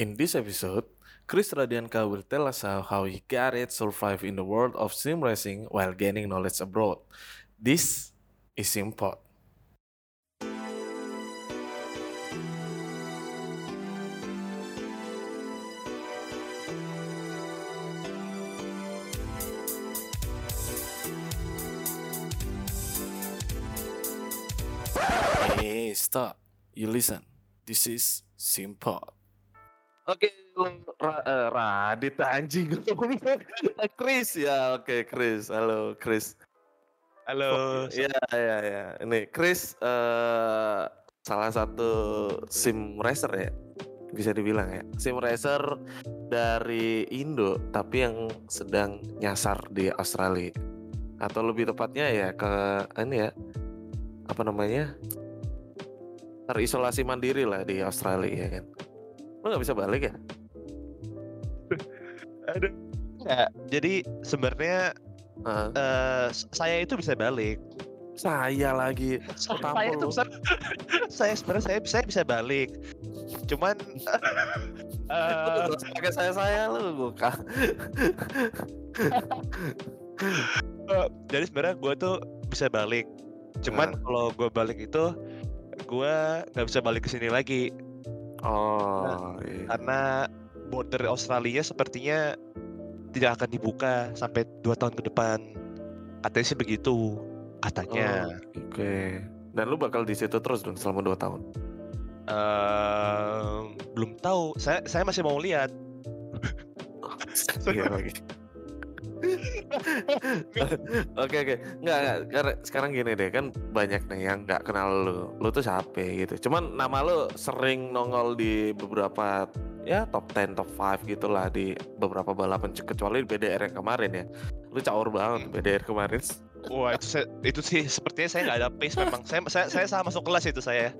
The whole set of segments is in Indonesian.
In this episode, Chris Radianka will tell us how, he got it survive in the world of sim racing while gaining knowledge abroad. This is Simpod. Hey, stop. You listen. This is Simpod. Oke, Ra- eh, Radit anjing Chris ya, oke Chris. Halo Chris. Halo, Iya, iya, iya. Ini Chris eh salah satu sim racer ya, bisa dibilang ya. Sim racer dari Indo, tapi yang sedang nyasar di Australia. Atau lebih tepatnya ya ke ini ya, apa namanya? Terisolasi mandiri lah di Australia ya kan. Lo nggak bisa balik ya? aduh. Nggak, jadi sebenarnya eh, saya itu bisa balik. saya lagi Saya Tampol itu bisa, saya sebenarnya saya saya bisa balik. Cuman eh, pakai saya saya lu buka. eh, jadi sebenarnya gue tuh bisa balik. Cuman Nah. kalau gue balik itu gue nggak bisa balik ke sini lagi Oh, iya. karena border Australia sepertinya tidak akan dibuka sampai dua tahun ke depan. Katanya sih begitu katanya. Oh, Oke. Dan lu bakal di situ terus dong selama 2 tahun. Ehm, belum tahu. Saya saya masih mau lihat. Iya lagi. Oke oke. Karena sekarang gini deh kan banyak nih yang nggak kenal lu. Lu tuh siapa gitu. Cuman nama lu sering nongol di beberapa ya top 10 top 5 gitulah di beberapa balapan kecuali di BDR yang kemarin ya. Lu caur banget Hmm. BDR kemarin. Wah itu saya, itu sih sepertinya saya nggak ada pace memang. Saya saya saya salah masuk kelas itu saya.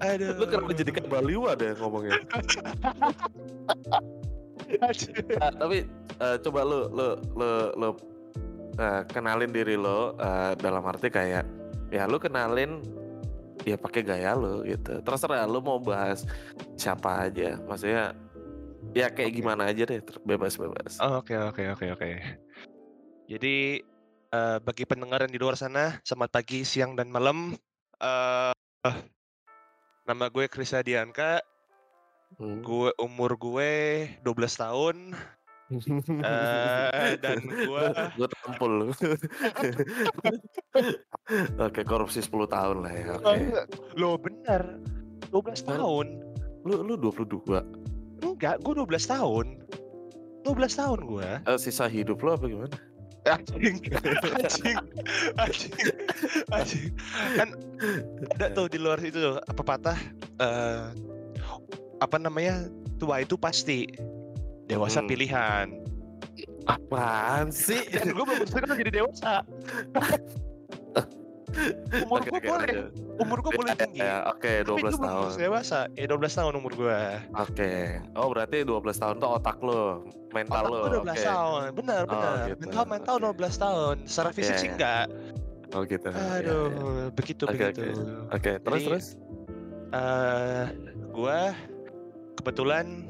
Aduh. Lu kenapa jadi kayak Baliwa deh ngomongnya? Nah, tapi eh, coba lu lu lu lu eh, kenalin diri lo eh, dalam arti kayak ya lu kenalin ya pakai gaya lu gitu. Terserah lu mau bahas siapa aja. Maksudnya ya kayak Oke. gimana aja deh, bebas-bebas. Oh, Oke oke oke oke. Jadi eh, bagi pendengar yang di luar sana, selamat pagi, siang dan malam. Eh nama gue Chris Dianka. Hmm. Gue umur gue 12 tahun. eh dan gue gue tampul lu. Oke, korupsi 10 tahun lah ya. Oke. Lo bener 12 tahun Lu lu 22. Enggak, gue 12 tahun 12 tahun gue Eh, sisa hidup lu apa gimana? Anjing Anjing Anjing Anjing Kan ada tuh di luar itu tuh Apa patah eh Apa namanya Tua itu pasti Dewasa Hmm. pilihan Apaan sih? Dan gue belum sekarang jadi dewasa Umur gue boleh. Umur gue boleh Ya, tinggi ya, Oke, Tapi gue 12 belum tahun. dewasa Ya 12 tahun umur gue Oke. Oh, berarti 12 tahun tuh otak lo, mental Otak lo. gue 12 Oke. tahun Benar Oh, benar gitu. Mental mental Oke. 12 tahun Secara fisik Iya, sih iya. enggak Oh, gitu. Ya, ya. Aduh Begitu Oke, begitu oke. Oke, terus Jadi, terus. eh gua kebetulan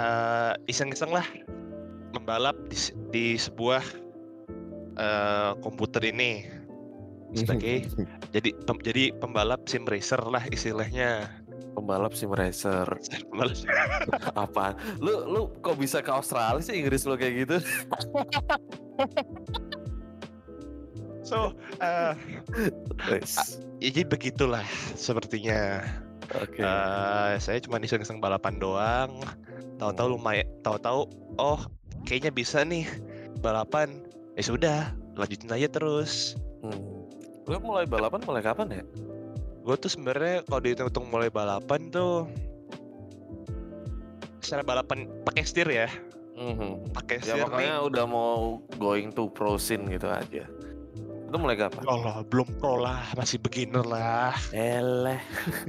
eh iseng-iseng lah membalap di, di sebuah eh komputer ini sebagai jadi pem- jadi pembalap sim racer lah istilahnya pembalap sim racer. Apa? Lu lu kok bisa ke Australia sih Inggris lo kayak gitu? so eh Wes. ya jadi begitulah sepertinya Oke. Eh, saya cuma iseng-iseng balapan doang tahu-tahu lumayan tahu-tahu oh kayaknya bisa nih balapan ya sudah lanjutin aja terus Hmm. Lu mulai balapan mulai kapan ya? gue tuh sebenarnya kalau dihitung mulai balapan tuh secara balapan pakai setir ya Mhm. pakai Ya setir pokoknya nih udah mau going to pro scene gitu aja. Itu mulai kapan? Allah belum pro lah masih beginner lah Eleh.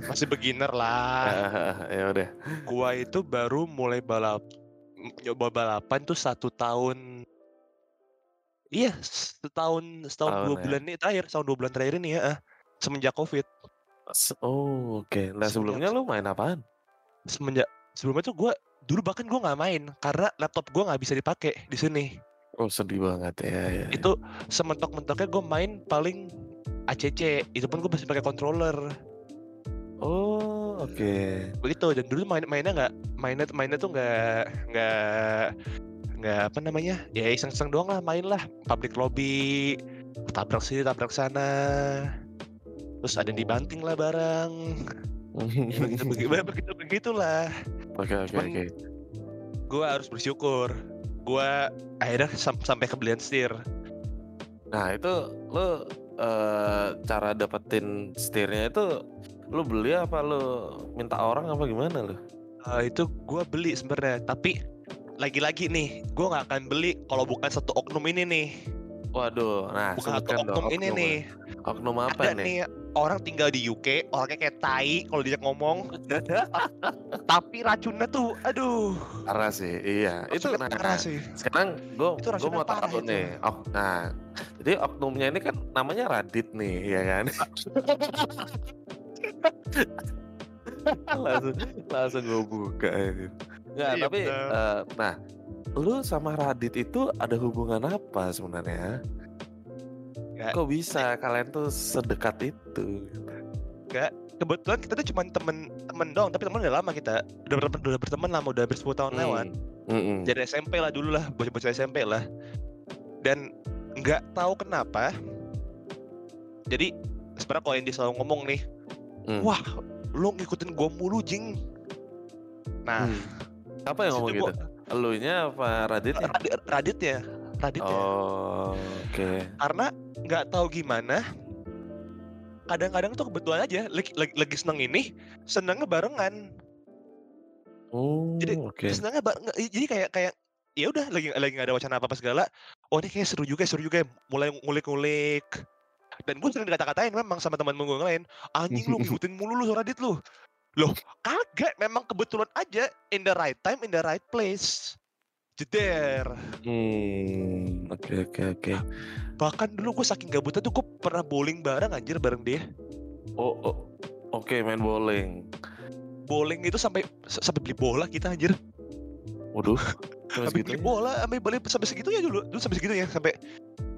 masih beginner lah ya udah. gua itu baru mulai balap nyoba balapan tuh satu tahun Iya, setahun setahun Tahun dua ya? bulan ini terakhir, setahun dua bulan terakhir ini ya, semenjak covid, Oh, oke. Nah, Semenjak- sebelumnya lu main apaan? semenjak sebelumnya tuh gue dulu bahkan gue nggak main karena laptop gue nggak bisa dipakai di sini Oh sedih banget ya. ya. itu sementok-mentoknya gue main paling ACC itu pun gue masih pakai controller Oh oke. begitu dan dulu main mainnya nggak mainnya mainnya tuh nggak nggak nggak apa namanya ya iseng-iseng doang lah main lah public lobby tabrak sini tabrak sana terus ada yang dibanting lah barang begitu begitu begitu begitulah Oke oke oke. gue harus bersyukur gue akhirnya sam- sampai kebelian setir Nah itu lo eh, cara dapetin setirnya itu lo beli apa? Lo minta orang apa gimana lo? Eh, itu gue beli sebenarnya tapi lagi-lagi nih gue nggak akan beli kalau bukan satu oknum ini nih. Waduh, nah bukan satu dong oknum ini nih. Oknum apa ada nih? Orang tinggal di UK orangnya kayak tai kalau diajak ngomong tapi racunnya tuh aduh Parah sih, iya. Itu racunnya nah, parah sih sekarang gue gue mau tahu nih. Oh, nah, jadi oknumnya ini kan namanya Radit nih, ya kan? langsung langsung gue buka ini. Enggak, Iya, tapi bener. eh, nah, lu sama Radit itu ada hubungan apa sebenarnya? Nggak. Kok bisa kalian tuh sedekat itu? kebetulan kita tuh cuma temen temen dong tapi temen udah lama kita udah berteman udah berteman lama udah hampir 10 tahun lewat Hmm, dari SMP lah dulu lah bocah-bocah SMP lah dan nggak tahu kenapa jadi sebenarnya kalau yang dia selalu ngomong nih Hmm. wah lu ngikutin gua mulu jing nah Hmm. Apa yang ngomong gitu? gua- Elunya apa Raditnya? Radit, Radit ya Radit ya. Oh, oke. karena nggak tahu gimana kadang-kadang tuh kebetulan aja lagi, lagi, lagi seneng ini senengnya barengan. Oh, Jadi, oke. senengnya jadi kayak kayak ya udah lagi lagi nggak ada wacana apa apa segala oh ini kayak seru juga seru juga mulai ngulik-ngulik. Dan gue sering dikata-katain memang sama teman gue yang lain anjing lu ngikutin mulu lu Radit lu. Loh kagak memang kebetulan aja in the right time in the right place jeder Hmm, oke oke oke. bahkan dulu gue saking gabutnya tuh gue pernah bowling bareng anjir bareng dia Oh, oh, oke main bowling. bowling itu sampai sampai beli bola kita anjir Waduh, sampai segitu. beli bola sampai beli sampai segitunya dulu dulu sampai segitunya sampai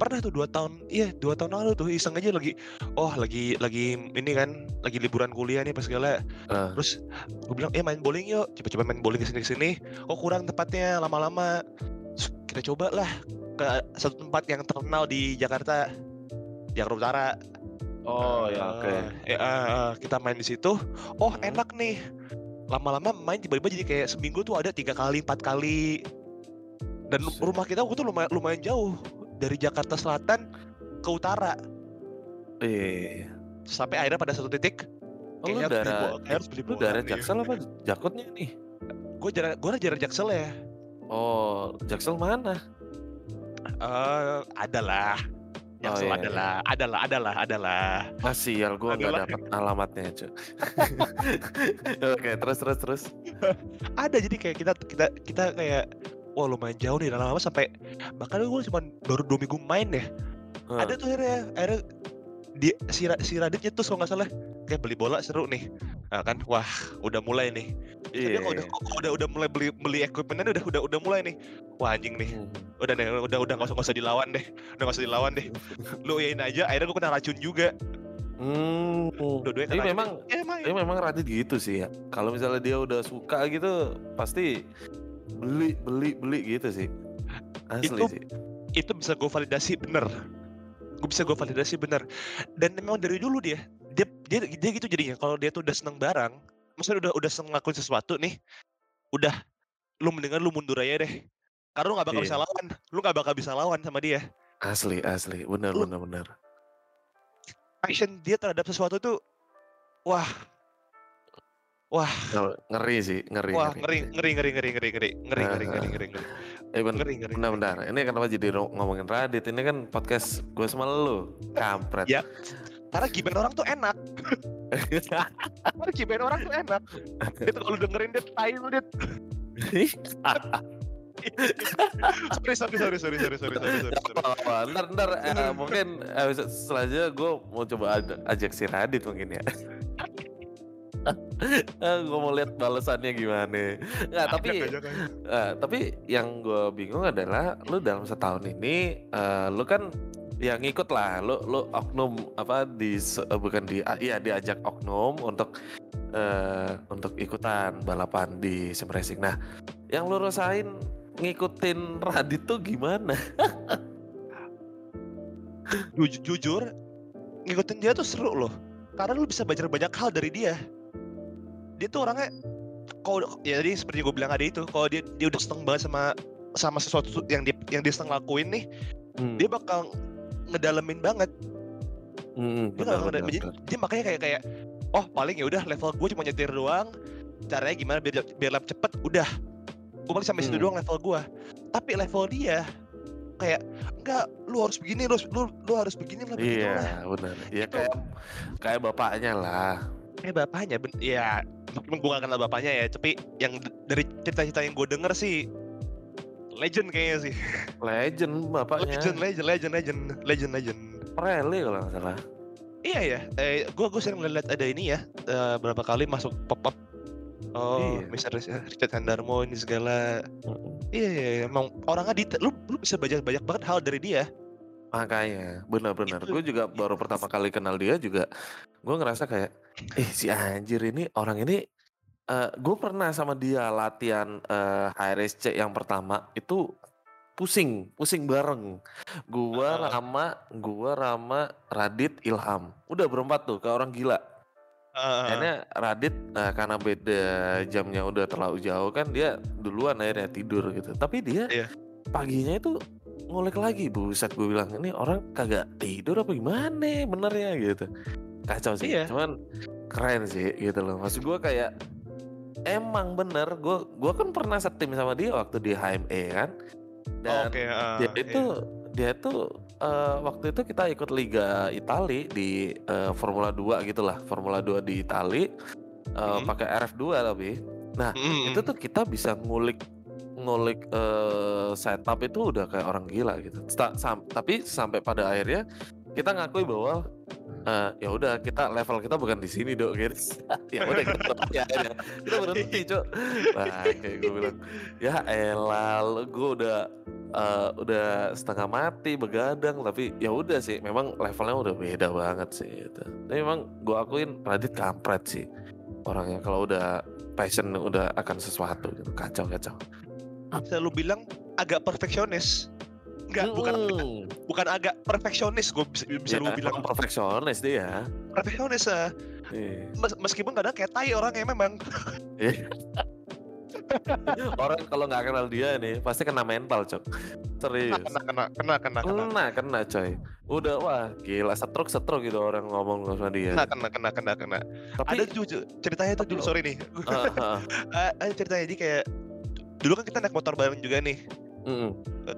pernah tuh dua tahun iya dua tahun lalu tuh iseng aja lagi oh lagi lagi ini kan lagi liburan kuliah nih pas segala Ah. terus gue bilang eh main bowling yuk coba-coba main bowling ke sini ke sini oh kurang tempatnya lama-lama kita coba lah ke satu tempat yang terkenal di Jakarta Jakarta Utara Oh ya oke. Eh, eh, eh, kita main di situ. Oh Hmm. enak nih. Lama-lama main tiba-tiba jadi kayak seminggu tuh ada tiga kali, empat kali. Dan rumah kita waktu itu lumayan, lumayan jauh dari Jakarta Selatan ke utara. Iya. Sampai akhirnya pada satu titik Oh, kayaknya harus beli kayak harus beli lu bola darah nih. Jaksel apa Jakutnya nih? Gue jarak gue jarak Jaksel ya. Oh, Jaksel mana? Eh, adalah. Jaksel iya, iya. adalah, adalah, adalah, adalah. Masih ya, gua nggak dapat alamatnya cuy. oke, terus terus terus. Ada jadi kayak kita kita kita kayak wah lumayan jauh nih lama-lama sampai bahkan gue cuma baru dua minggu main deh Ah. ada tuh akhirnya akhirnya dia si, si Raditnya tuh kalau nggak salah kayak beli bola seru nih nah, kan wah udah mulai nih Tapi Iya. kalau udah kalau udah udah mulai beli beli equipmentnya udah udah udah mulai nih wah anjing nih Hmm. udah deh udah udah nggak usah nggak usah dilawan deh udah nggak usah dilawan deh lu yain aja akhirnya gue kena racun juga Hmm. dua-duanya memang ya, emang Tapi memang Radit gitu sih ya. Kalau misalnya dia udah suka gitu, pasti beli beli beli gitu sih. Asli Itu- sih. itu bisa gue validasi bener gue bisa gue validasi bener dan memang dari dulu dia dia dia, dia gitu jadinya kalau dia tuh udah seneng barang maksudnya udah udah seneng ngelakuin sesuatu nih udah lu mendingan lu mundur aja deh karena lu gak bakal Iya. bisa lawan lu gak bakal bisa lawan sama dia Asli asli. Benar benar benar. passion dia terhadap sesuatu tuh wah wah Nge- Ngeri sih, ngeri. wah ngeri ngeri ngeri ngeri ngeri ngeri ngeri ngeri ngeri ngeri ngeri Eh ngeri ngeri bentar bentar. Ini kenapa jadi ngomongin Radit? Ini kan podcast gue sama lu. Kampret. Ya. karena gibain orang tuh enak karena gibain orang tuh enak itu kalau dengerin dia tai lu dia sorry sorry sorry sorry sorry sorry sorry sorry, sorry. apa ntar ntar eh, mungkin episode selanjutnya gue mau coba aj- ajak si Radit mungkin ya gue mau lihat balasannya gimana. Nggak, tapi eh, tapi yang gue bingung adalah lu dalam setahun ini eh, lu kan ya ngikut lah lu lu oknum apa di eh, bukan di iya diajak oknum untuk eh untuk ikutan balapan di sim racing. Nah, yang lu rasain ngikutin Radit tuh gimana? Jujur, jujur ngikutin dia tuh seru loh. Karena lu bisa belajar banyak hal dari dia. Dia tuh orangnya kalau ya tadi seperti gue bilang tadi itu, kalau dia dia udah seneng banget sama sama sesuatu yang dia yang dia seneng lakuin nih, Hmm, dia bakal ngedalemin banget. hmm, Dia, benar, nggak- benar, dia, benar. dia makanya kayak kayak oh paling ya udah level gue cuma nyetir doang. Caranya gimana biar biar lap cepet udah. Gue paling sampai situ Hmm. doang level gue. Tapi level dia kayak enggak lu harus begini lu harus- lu, lu harus begini lah. Iya, benar. Ya kayak kayak bapaknya lah. kayak bapaknya ben ya meskipun gue gak kenal bapaknya ya tapi yang dari cerita-cerita yang gue denger sih legend kayaknya sih Legend bapaknya. legend legend legend legend legend legend Rally kalau nggak salah. iya ya eh gue gue sering lihat ada ini ya eh, berapa kali masuk pop up oh Iya. Mr. Richard Handarmo ini segala iya iya iya, emang orangnya detail lu lu bisa banyak banyak banget hal dari dia Makanya, benar-benar. Gue juga baru pertama kali kenal dia juga, gue ngerasa kayak, eh si anjir ini orang ini, eh gue pernah sama dia latihan eh HRSC yang pertama itu pusing, pusing bareng. Gua Heeh. Rama, gua Rama, Radit, Ilham. Udah berempat tuh, kayak orang gila. Heeh. Akhirnya Radit eh, karena beda jamnya udah terlalu jauh kan dia duluan akhirnya tidur gitu. Tapi dia Iya. paginya itu ngulik lagi buset gue bilang ini orang kagak tidur apa gimana benernya gitu. Kacau sih. Iya. Cuman keren sih gitu loh. Maksud gue kayak emang bener gue gua kan pernah setim sama dia waktu di HME kan. Dan oke heeh, dia iya. itu dia itu eh, waktu itu kita ikut Liga Itali di eh, Formula 2 gitulah Formula 2 di Itali eh, Mhm. pakai RF2 tapi Mm-mm. itu tuh kita bisa ngulik ngulik eh, setup itu udah kayak orang gila gitu. Sam- tapi sampai pada akhirnya kita ngakui bahwa eh, ya udah kita level kita bukan di sini dok gitu. Ya udah kita berhenti akhirnya kita berhenti cok. Nah kayak gue bilang ya elah gue udah eh, udah setengah mati begadang. Tapi ya udah sih memang levelnya udah beda banget sih gitu. tapi memang gue akuin Radit kampret sih. Orangnya kalau udah passion udah akan sesuatu gitu kacau kacau bisa lu bilang agak perfeksionis. Enggak, bukan bukan agak perfeksionis gue bisa, bisa ya, lu bilang. perfeksionis dia. Perfeksionis. Iya. Mes- meskipun kadang kayak tai orangnya memang. Iya. orang kalau nggak kenal dia nih pasti kena mental cok. Serius. Kena kena kena kena kena. Kena kena coy. Udah wah gila setruk setruk gitu orang ngomong sama dia. Kena kena kena kena kena. Tapi ada tuh Ju, ceritanya tuh dulu sorry nih. Ah, Ah, ada ceritanya jadi kayak dulu kan kita naik motor bareng juga nih. Mm-mm.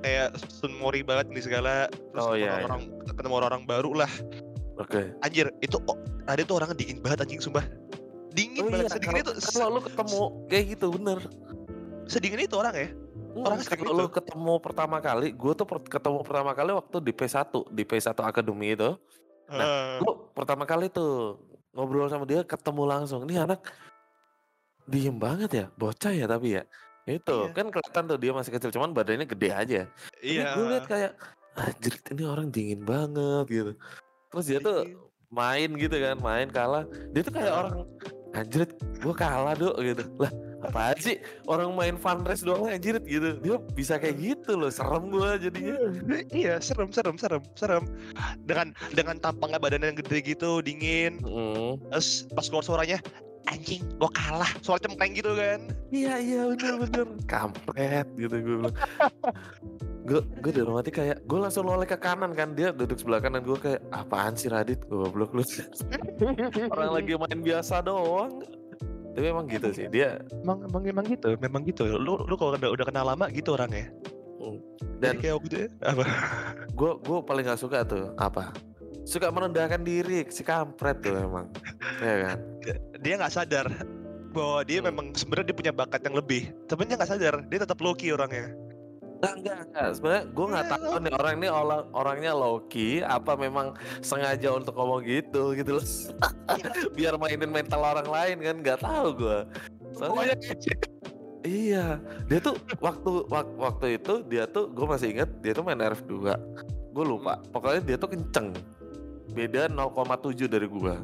kayak sun mori banget nih segala. Terus Oh, ketemu iya, orang ketemu orang baru lah. Oke. Anjir itu oh, ada tuh orangnya dingin banget anjing sumpah. Dingin oh banget iya. sedingin itu kalau, lu ketemu kayak gitu bener. sedingin itu orang ya? Hmm, Orang sedingin kalau lu ketemu pertama kali gue tuh per- ketemu pertama kali waktu di P1 di P1 Academy itu. Heeh. lu pertama kali tuh ngobrol sama dia ketemu langsung. Ini anak. Diem banget ya? Bocah ya tapi ya itu Iya. kan kelihatan tuh dia masih kecil cuman badannya gede aja iya Tapi gue liat kayak anjir ini orang dingin banget gitu. Terus dia tuh Dingin. main gitu kan, main kalah. Dia tuh kayak Heeh. orang anjir gue kalah dok gitu. Lah apaan sih orang main fun race doang anjir gitu. Dia bisa kayak gitu loh, serem gue jadinya. iya serem serem serem serem dengan dengan tampangnya badannya yang gede gitu dingin Mm. terus pas keluar suaranya anjing gua kalah. Suara cempreng gitu kan. Iya iya bener bener. Kampret gitu gue bilang. gue gue dalam hati kayak gue langsung noleh ke kanan kan. Dia duduk sebelah kanan gue kayak apaan sih Radit? Goblok lu. Orang lagi main biasa doang. Tapi emang gitu sih. Dia emang emang emang gitu memang gitu. Lu lu kalau udah udah kenal lama gitu orangnya. Dan Jadi kayak gitu ya? Apa? gue gue paling gak suka tuh apa suka merendahkan diri si kampret tuh emang ya kan dia nggak sadar bahwa dia Hmm. memang sebenarnya dia punya bakat yang lebih tapi dia nggak sadar dia tetap low key orangnya Nah, enggak, enggak. Sebenarnya gue nggak Iya, tahu nih orang ini orang orangnya Loki apa memang sengaja untuk ngomong gitu gitu loh. Biar mainin mental orang lain kan nggak tahu gue. Soalnya iya, dia tuh waktu wak- waktu itu dia tuh gue masih inget dia tuh main RF2. Gue lupa. Pokoknya dia tuh kenceng. Beda 0,7 dari gua.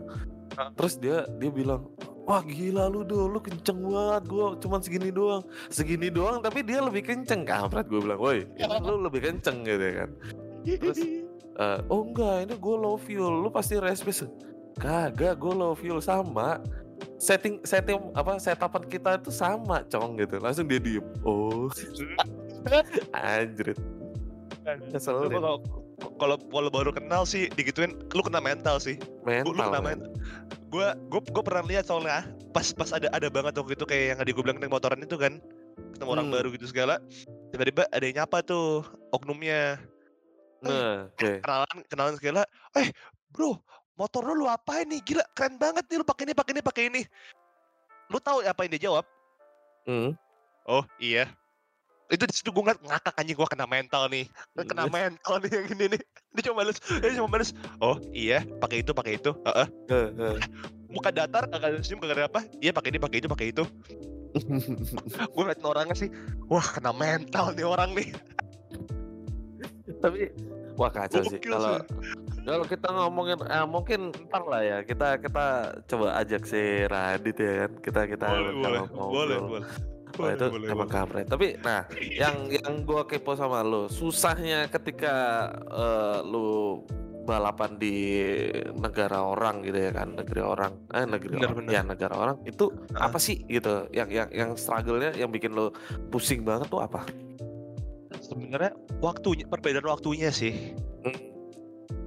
Terus dia dia bilang, "Wah, gila lu do, lu kenceng banget. Gua cuman segini doang." Segini doang tapi dia lebih kenceng. Kampret gue bilang, "Woi, ini lu lebih kenceng gitu kan." Terus Eh, oh enggak, ini gue low fuel, lu pasti respect. Kagak, gue low fuel sama. Setting setting apa setapan kita itu sama, cong gitu. Langsung dia diem. Oh, anjrit. Ngeselin. Kalau kalau baru kenal sih digituin lu kena mental sih Gua- lu Mental. kena men. mental gue gue gue pernah lihat soalnya pas pas ada ada banget waktu itu kayak yang tadi gue bilang naik motoran itu kan ketemu orang Hmm. baru gitu segala tiba-tiba ada yang nyapa tuh oknumnya Nah, oke. kenalan kenalan segala eh bro motor lu lu apain nih gila keren banget nih lu pakai ini pakai ini pakai ini lu tahu apa yang dia jawab Hmm. oh iya itu di situ gue ngeliat ngakak anjing gue kena mental nih. Kena mental nih yang ini nih. Dia cuma balas dia cuma balas oh iya pakai itu pakai itu. Eh, eh. muka datar kagak ada senyum kagak ada apa. Iya pakai ini pakai itu pakai itu. Gue ngeliatin orangnya sih wah kena mental nih orang nih. Tapi wah kacau sih kalau kalau kita ngomongin eh, mungkin ntar lah ya kita kita coba ajak si Radit ya kan kita kita boleh boleh boleh boleh Wah, itu boleh emang boleh. kampret. Tapi nah, yang yang gua kepo sama lu, susahnya ketika eh, lu balapan di negara orang gitu ya kan, negeri orang, eh negeri Bener, orang, bener. ya negara orang itu Ah. apa sih gitu? Yang yang yang struggle-nya yang bikin lu pusing banget tuh apa? sebenarnya waktunya perbedaan waktunya sih Hmm.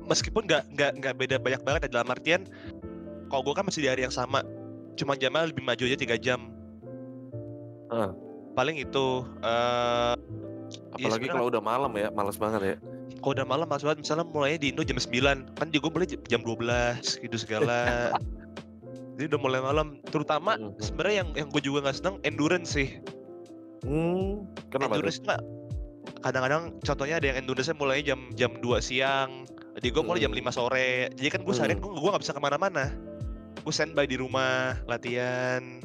meskipun nggak nggak nggak beda banyak banget ya dalam artian kalau gue kan masih di hari yang sama cuma jamnya lebih maju aja tiga jam Ah. paling itu eh Iya, Apalagi sebenarnya- kalau udah malam ya, males banget ya. kalau udah malam mas banget. Misalnya mulainya di Indo jam 9 kan di gue mulai jam 12 gitu segala. Jadi udah mulai malam. Terutama Mhm. sebenarnya yang yang gue juga nggak seneng endurance sih. Hmm, kenapa endurance nggak kadang-kadang contohnya ada yang endurance mulai jam jam 2 siang. Jadi gue mulai jam Hmm. 5 sore. Jadi kan gue seharian gue gue nggak bisa ke mana-mana. Gue standby di rumah latihan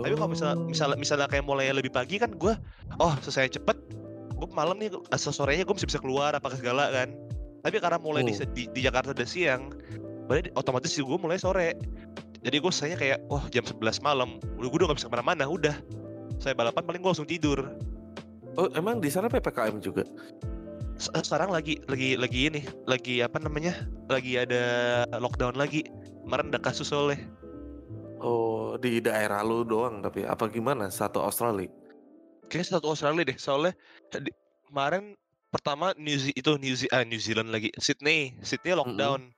tapi kalau misalnya Oh. misalnya misalnya kayak mulai lebih pagi kan gue oh selesai cepet gue malam nih asal sorenya gue masih bisa keluar apa segala kan tapi karena mulai di, Hmm. di, di Jakarta udah siang berarti otomatis gue mulai sore jadi gue selesainya kayak wah jam 11 malam udah gue udah gak bisa ke mana-mana udah saya balapan paling gue langsung tidur Oh, emang di sana PPKM juga? Se- sekarang lagi lagi lagi ini lagi apa namanya lagi ada lockdown lagi kemarin ada kasus soalnya Oh, di daerah lu doang tapi apa gimana? Satu Australia? kayaknya satu Australia deh soalnya di- kemarin pertama New Ze- itu New, Ze- ah, New Zealand lagi Sydney Sydney lockdown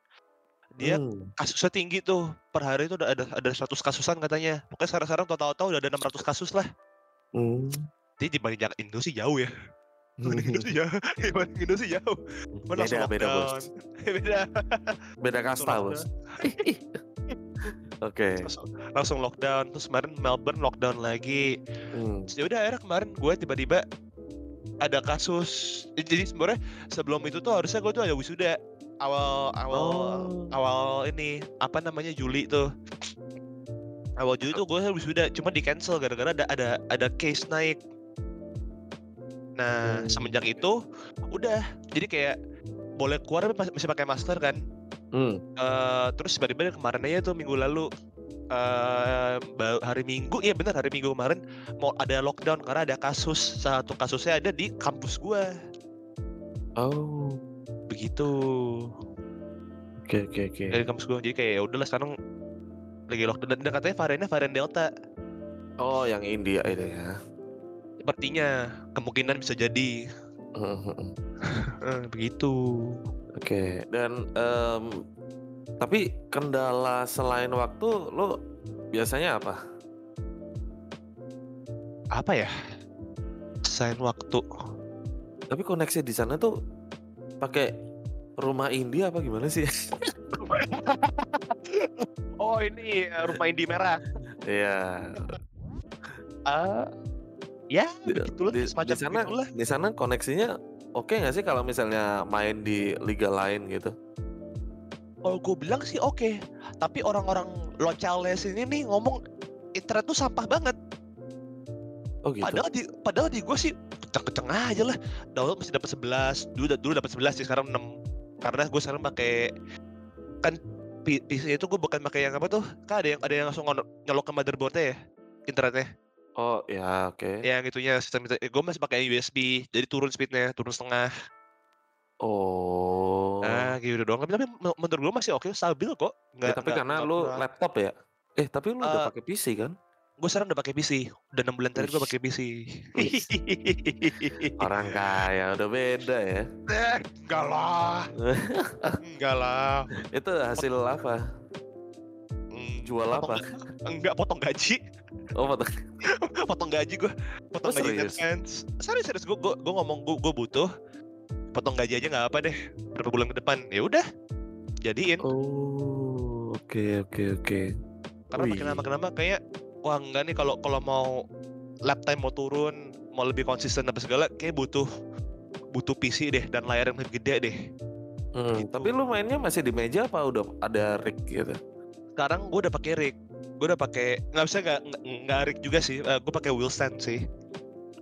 dia Hmm. kasusnya tinggi tuh per hari itu udah ada ada 100 kasusan katanya pokoknya sekarang-sekarang total-total udah ada 600 kasus lah Hmm. jadi dibanding Jakarta Indo sih jauh ya dibanding Indo sih jauh dibanding Indo sih jauh beda beda bos. beda Beda kasta bos. Oke. langsung, langsung lockdown terus kemarin Melbourne lockdown lagi Hmm. Ya udah akhirnya kemarin gue tiba-tiba ada kasus jadi sebenarnya sebelum itu tuh harusnya gue tuh ada wisuda awal awal Oh. awal ini apa namanya Juli tuh awal Juli tuh gue wisuda cuma di cancel gara-gara ada ada ada case naik nah Hmm. semenjak itu udah jadi kayak boleh keluar tapi masih pakai masker kan Hmm. Eh, terus tiba-tiba kemarin aja tuh minggu lalu eh ba- hari Minggu iya benar hari Minggu kemarin mau ada lockdown karena ada kasus satu kasusnya ada di kampus gua Oh. begitu Oke oke oke. dari kampus gua jadi kayak ya udahlah sekarang lagi lockdown dan katanya variannya varian delta Oh, yang India itu ya. sepertinya kemungkinan bisa jadi. Eh, begitu Oke. Dan em, tapi kendala selain waktu lo biasanya apa? apa ya selain waktu Tapi koneksi di sana tuh pakai rumah India apa gimana sih? oh ini eh, rumah Indi merah Iya. Ah, Ya, Di, begitulah di, semacam di sana begitulah. di sana koneksinya oke nggak sih kalau misalnya main di liga lain gitu? Kalau gue bilang sih oke, tapi orang-orang lokal sini nih ngomong internet tuh sampah banget. Oh gitu. Padahal di padahal di gue sih kenceng-kenceng aja lah. Download masih dapat 11. Dulu dulu dapat 11 sih sekarang 6. Karena gue sekarang pakai kan PC itu gue bukan pakai yang apa tuh? Kan ada yang ada yang langsung nyolok ke motherboardnya ya internetnya. Oh ya oke. Yang itunya sistem itu. gue masih pakai USB, jadi turun speednya, turun setengah. Oh. Nah, gitu doang. Tapi, tapi men- menurut gue masih oke, stabil kok. Ya, tapi karena lu laptop ya. Eh tapi lu udah Eh, pakai PC kan? gue sekarang udah pakai PC. Udah 6 bulan terakhir gue pakai PC. Orang kaya udah beda ya. Eh, enggak lah. Enggak lah. Itu hasil apa? Jual potong- apa? Enggak potong gaji. Oh foto. potong gaji gue potong Oh, gaji serius? AdSense serius serius gue gue ngomong gue gue butuh potong gaji aja nggak apa deh berapa bulan ke depan ya udah jadiin Oh oke oke oke. karena makin wih. lama makin lama kayak wah enggak nih kalau kalau mau lap time mau turun mau lebih konsisten apa segala kayak butuh butuh PC deh dan layar yang lebih gede deh Hmm, Gitu. Tapi lu mainnya masih di meja apa udah ada rig gitu? Sekarang gue udah pakai rig gue udah pakai nggak bisa nggak nggak- rig juga sih Eh, gue pakai wheel stand sih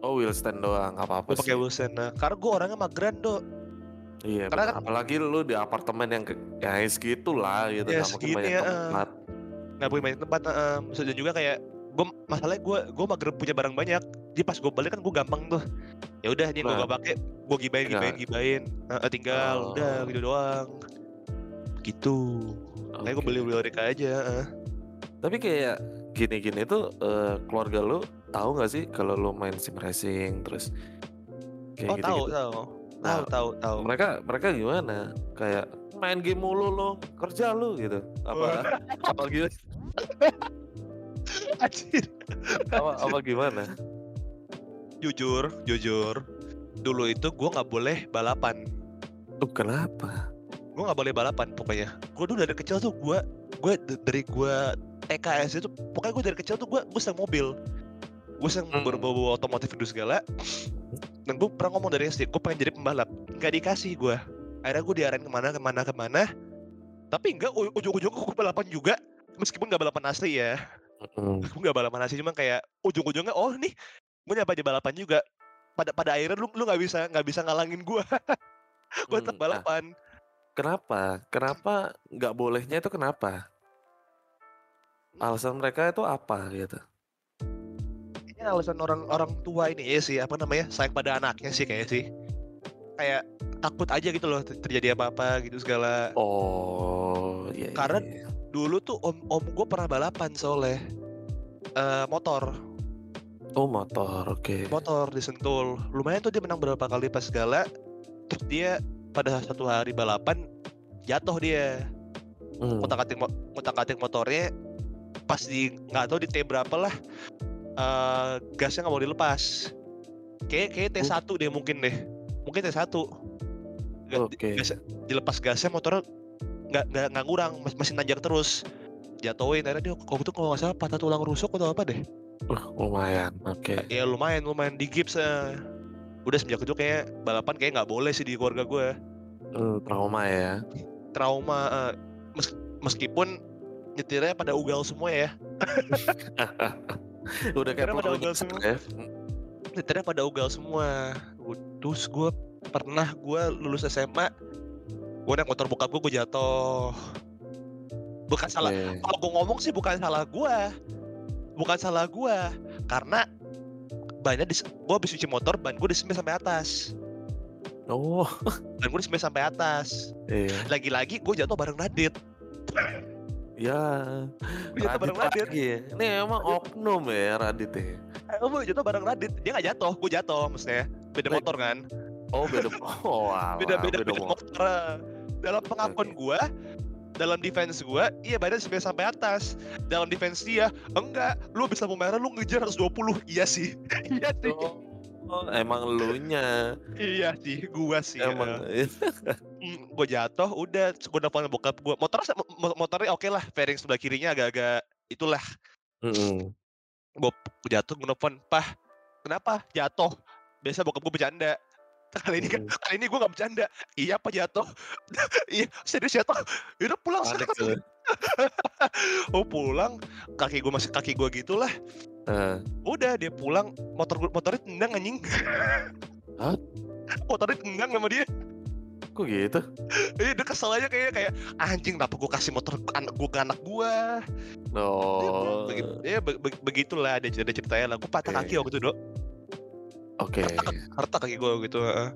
Oh wheel stand doang, nggak apa-apa gue pakai wheel stand nah, karena gue orangnya mageran do Iya, karena kan- apalagi lu di apartemen yang ya segitu lah gitu, Ya, nggak mungkin segini banyak ya, eh. tempat. nggak punya banyak tempat uh, dan juga kayak gue masalahnya gue gue mager punya barang banyak jadi pas gue balik kan gue gampang tuh ya udah ini gue Nah. gak pakai gue gibain Tinggal. gibain gibain Eh, eh, tinggal Oh. udah gitu doang gitu kayak gue beli beli rig aja. Tapi kayak gini-gini tuh eh, keluarga lu tahu nggak sih kalau lu main sim racing terus kayak oh tahu gitu-gitu? tahu Nah, tahu tahu tahu Mereka mereka gimana? Kayak main game mulu lo, kerja lu gitu. Apa apa gimana? Anjir. Apa, apa gimana? jujur jujur dulu itu gue nggak boleh balapan Tuh kenapa? Gue nggak boleh balapan pokoknya. Gue dulu dari kecil tuh gue gue dari gue TKS itu pokoknya gue dari kecil tuh gue gue senang mobil. Gue senang Hmm. berbau otomotif itu segala. Dan gue pernah ngomong dari SD gue pengen jadi pembalap. Nggak dikasih gue akhirnya gue diarahin ke mana ke mana ke mana. Tapi enggak ujung-ujungnya gue balapan juga. Meskipun nggak balapan asli ya. Hmm. gue nggak balapan asli cuma kayak ujung-ujungnya oh nih gue nyapa aja balapan juga. Pada pada akhirnya lu lu nggak bisa nggak bisa ngalangin gue gue tetap Hmm, nah, balapan Kenapa? Kenapa nggak bolehnya itu kenapa? Alasan mereka itu apa gitu? Kayaknya alasan orang orang tua ini ya sih apa namanya sayang pada anaknya sih kayak sih kayak takut aja gitu loh ter- terjadi apa-apa gitu segala Oh, iya. iya, Karena- iya. dulu tuh om om gue pernah balapan soalnya Eh, motor Oh motor, oke. motor di Sentul lumayan tuh dia menang berapa kali pas segala terus dia pada satu hari balapan jatuh dia Hmm. ngotak atik motornya pas di nggak tahu di T berapa lah eh gasnya nggak mau dilepas kayak kayak T1 deh mungkin deh mungkin T1 Ga- di- Oke. gas- dilepas gasnya motornya nggak nggak nggak ngurang mas- masih nanjak terus jatuhin akhirnya dia kok itu kalau nggak salah patah tulang rusuk atau apa deh Uh, lumayan, oke. ya lumayan lumayan di gips eh. Udah semenjak itu kayak balapan kayak nggak boleh sih di keluarga gue Hmm, trauma ya. trauma eh, mes- meskipun nyetirnya pada ugal semua ya Udah kayak pada ugal semua. ya. nyetirnya pada ugal semua terus gue pernah gue lulus SMA gue naik motor bokap gue gue jatuh bukan salah Oke. kalau gue ngomong sih bukan salah gue bukan salah gue karena bannya di gue habis cuci motor ban gue disemir sampai atas. Oh, ban gue disemir sampai atas. Iya. lagi-lagi gue jatuh bareng Radit. Ya, jatuh bareng Radit. ya. Ini emang oknum ya Radit ya. eh, gue jatuh bareng Radit. Dia nggak jatuh gue jatuh maksudnya. Beda motor kan? Oh beda. Oh, alah, beda beda beda motor. motor. Dalam pengakuan gue dalam defense gue iya badan sampai sampai atas. Dalam defense dia enggak. Lu bisa merah lu ngejar 120 iya sih. Iya sih. Oh, emang lu nya. Iya sih gua sih emang. Gue jatuh udah. Gue nelfon bokap gue motor motornya oke lah. Fairing sebelah kirinya agak-agak itulah. Mm-mm. gue jatuh gue nelfon pah kenapa? Jatuh. Biasa bokap gue bercanda kali ini kan Hmm. kali ini gue nggak bercanda. Iya apa jatuh iya serius jatuh yaudah pulang Panik sekarang. oh pulang. Kaki gue masih kaki gue gitulah. Eh, udah dia pulang. Motor motornya tendang anjing. Hah? motornya tendang sama dia. Kok gitu? Iya dia kesel aja kayak kayak anjing kenapa gue kasih motor anak gue ke anak gue Oh. ya be- be- begitulah ada ada ceritanya lah. Gue patah Oke. kaki waktu itu dok Oke. harta kaki gue gitu heeh.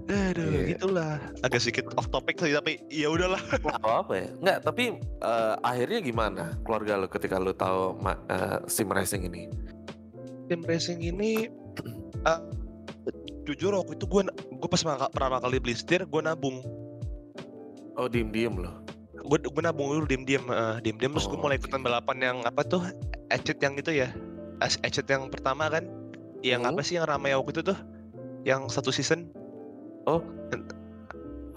Aduh, Iya. gitulah. Agak sedikit off topic sih, tapi ya udahlah. Nggak apa-apa ya. Nggak, tapi eh, akhirnya gimana keluarga lo ketika lo tahu ma- eh, sim racing ini? Tim racing ini, eh, jujur waktu itu gue gue pas pertama- pertama kali beli setir, gue nabung. Oh, diem-diem lo. Gue gue nabung dulu diem-diem, uh, diem-diem terus gue Oh, mulai ikutan balapan yang apa tuh, Echet yang itu ya, Echet yang pertama kan, yang Hmm. apa sih yang ramai waktu itu tuh, yang satu season.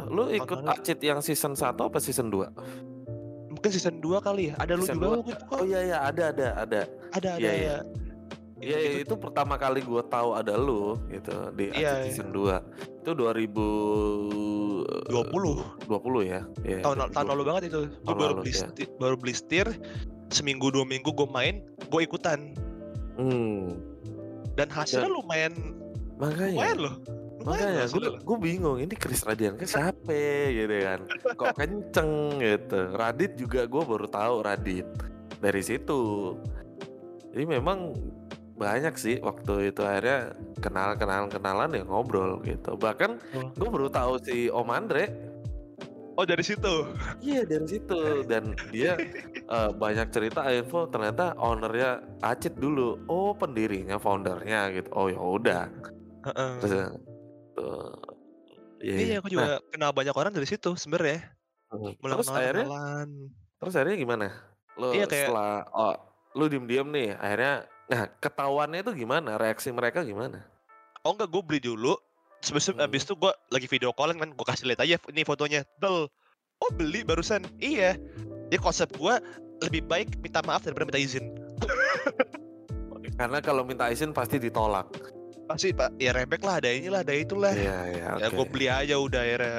Lo ikut Makanya- Acit yang season 1 apa season 2? Mungkin season 2 kali ya, ada lu Season juga dua. waktu itu kok. Oh iya iya ada ada ada. Ada ada. iya, iya. Iya iya, itu pertama kali gue tahu ada lo gitu di Acit Iya, iya. season 2. Itu 2020 20 ya. Iya. tahun tahun lalu banget itu gue baru lalu, beli ya. baru beli setir seminggu dua minggu gue main gue ikutan Hmm, dan hasilnya Dan- lumayan makanya. lumayan loh lumayan Makanya gue gue bingung ini Chris Radian kan siapa gitu kan? Kok kenceng gitu. Radit juga gue baru tahu Radit dari situ. Jadi memang banyak sih waktu itu akhirnya kenal kenal kenalan ya ngobrol gitu. Bahkan Oh. gue baru tahu si Om Andre oh dari situ? Iya dari situ. Dan dia eh, banyak cerita info ternyata ownernya Acit dulu. Oh pendirinya foundernya gitu. Oh ya udah. Heeh. terus eh, iya, iya aku Nah, juga kenal banyak orang dari situ sebenarnya. Hmm. mulai Terus kenalan akhirnya, kenalan. Terus akhirnya gimana? Lo Iya, kayak- setelah oh, lu diem-diem nih, akhirnya nah ketahuannya itu gimana? Reaksi mereka gimana? oh enggak gue beli dulu Terus Hmm. abis itu gue lagi video callan kan gue kasih lihat aja ini fotonya. Del oh beli barusan. Iya. Ya konsep gue lebih baik minta maaf daripada minta izin. Karena kalau minta izin pasti ditolak. pasti pak. Ya rebek lah ada inilah ada itulah. Iya, iya, ya oke. gue beli aja udah akhirnya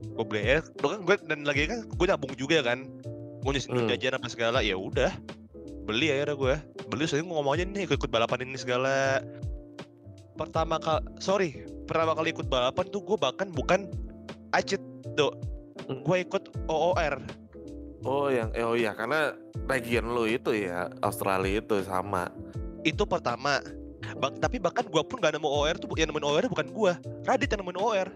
gue beli aja Lo kan gue dan lagi kan gue nabung juga kan. Gue nyusun Hmm. jajan apa segala ya udah. Beli akhirnya gue beli soalnya gue ngomong aja nih ikut, ikut balapan ini segala. Pertama kali sorry pertama kali ikut balapan tuh gue bahkan bukan acit tuh Hmm. gue ikut OOR Oh, yang eh, oh iya karena region lu itu ya Australia itu sama. itu pertama. Bak- tapi bahkan gue pun gak nemu OOR tuh yang nemuin OOR bukan gue Radit yang nemuin OOR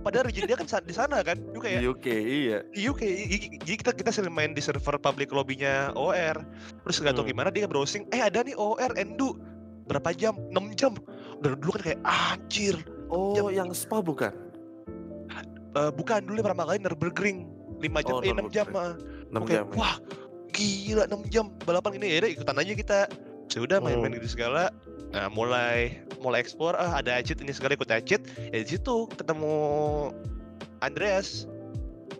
padahal region dia kan di sana kan kayak Di UK iya. di UK jadi kita kita sering main di server public lobbynya OR terus nggak tahu Hmm. gimana dia browsing eh ada nih OR Endu. Berapa jam? 6 jam. Dari dulu kan kayak anjir Oh, yang spa bukan? Eh, bukan dulu pertama kali Nürburgring 5 jam Oh, eh 6 jam ah. 6 Oke, jam. ya? wah gila 6 jam balapan ini ya ikutan aja kita sudah main-main Hmm. gitu segala nah mulai mulai explore ah ada Acit ini segala ikut Acit ya di situ ketemu Andreas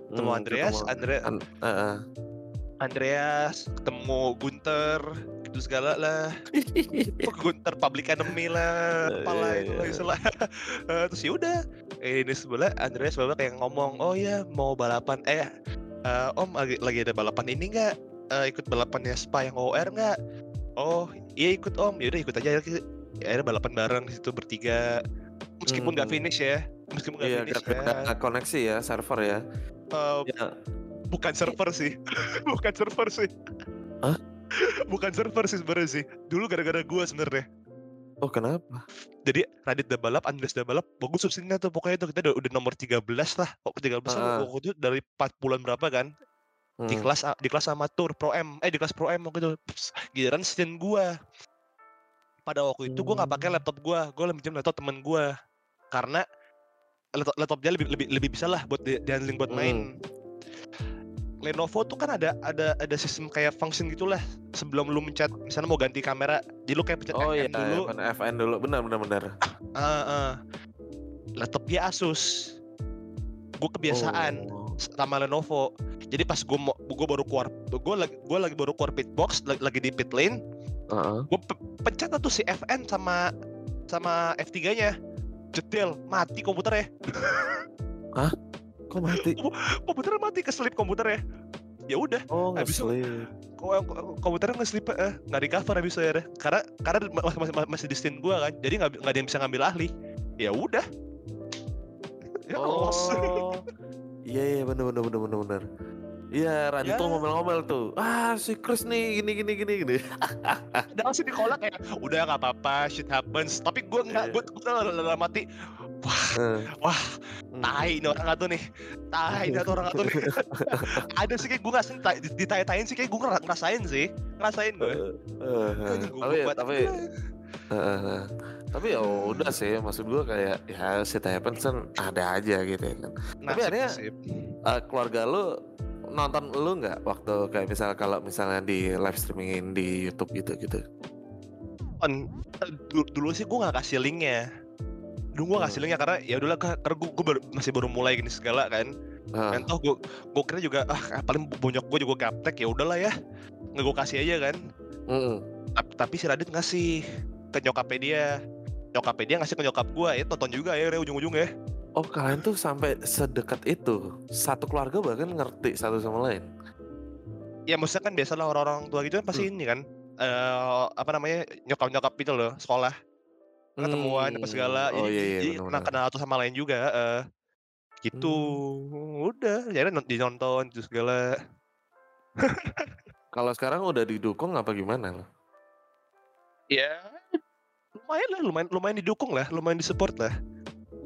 ketemu Hmm, Andreas ketemu- Andre An- eh, eh. Andreas ketemu Gunter gitu segala lah. Gunter public enemy lah Eh, apalah iya, itu iya. lah. Istilah Eh, terus ya udah. Eh, ini sebelah Andreas bapak kayak ngomong oh ya mau balapan. Eh eh, om lagi, lagi ada balapan ini nggak? Eh, ikut balapannya Spa yang OR nggak? Oh iya ikut om. Ya udah ikut aja ya akhirnya balapan bareng di situ bertiga. Meskipun nggak Hmm. finish ya. Meskipun nggak Iya, finish gara-gara ya. koneksi ya server ya. Eh, Ya. bukan server sih. Bukan server sih. Hah? Bukan server sih sebenarnya sih dulu gara-gara gua sebenarnya Oh, kenapa? jadi Radit udah balap, Andres udah balap, bagus subsinnya tuh pokoknya tuh kita udah, udah nomor 13 lah, kok 13 Ah. lah waktu itu dari 4 bulan berapa kan di Hmm. kelas di kelas amatur Pro M, eh di kelas Pro M waktu itu Pss, giliran season gua. Pada waktu itu gua nggak pakai Hmm. laptop gua, gua pinjam laptop temen gua karena laptop laptopnya lebih lebih lebih bisa lah buat di, di handling buat main. Hmm. Lenovo tuh kan ada ada ada sistem kayak function gitulah sebelum lu mencet misalnya mau ganti kamera, jadi lu kayak pencet Oh FN iya, dulu, FN, FN dulu. Benar benar benar. Ah, ah. laptop dia Asus. Gue kebiasaan Oh. sama Lenovo. Jadi pas gue mau gue baru keluar, gue lagi gue lagi baru keluar pit box, lagi, lagi di pit lane, Heeh. gue pencet tuh si FN sama sama F3-nya jedel mati komputernya Kok mati? komputernya mati keselip komputernya ya udah Oh, Habis itu- ngeslip. ko- ko- komputernya nggak slip eh nggak di cover habis itu ya karena karena masih masih, di gua kan jadi nggak nggak ada yang bisa ngambil ahli ya udah ya. Oh. Iya iya bener bener bener bener bener. Iya Radito Ya. ngomel-ngomel tuh. Ah si Chris nih gini gini gini gini. udah langsung dikolak kayak udah nggak apa-apa shit happens tapi gua nggak Iya. gua gua dalam mati wah hmm. tai ini orang satu nih tai ini orang satu nih ada sih kayak gue nggak sih ditanya-tanyain sih kayak gue ngerasain sih ngerasain gue Eh, eh, eh. tapi tapi eh, eh, eh. tapi ya udah sih maksud gua kayak ya shit happens kan ada aja gitu ya kan. tapi akhirnya- Eh, keluarga lu nonton lu nggak waktu kayak misal kalau misalnya di live streamingin di YouTube gitu gitu. dulu, dulu sih gue nggak kasih linknya dulu gue Hmm. kasih linknya karena ya udahlah karena gue, gue baru, masih baru mulai gini segala kan. Ah, dan toh gue gue kira juga ah paling bonyok gue juga gaptek ya udahlah ya. Nggak gue kasih aja kan. Mm-mm. tapi, tapi si Radit ngasih ke nyokapnya dia. Nyokapnya dia ngasih ke nyokap gue ya tonton juga ya ujung-ujung ya. Oh kalian tuh sampai sedekat itu satu keluarga bahkan ngerti satu sama lain. ya maksudnya kan biasalah orang-orang tua gitu kan pasti ini kan eh apa namanya nyokap-nyokap itu loh sekolah ketemuan apa segala. Hmm, Oh jadi, iya iya jadi benar kenal kenal satu sama lain juga eh gitu. Hmm. udah jadi dinonton itu segala. Kalau sekarang udah didukung apa gimana lo? ya lumayan lah lumayan lumayan didukung lah lumayan disupport lah.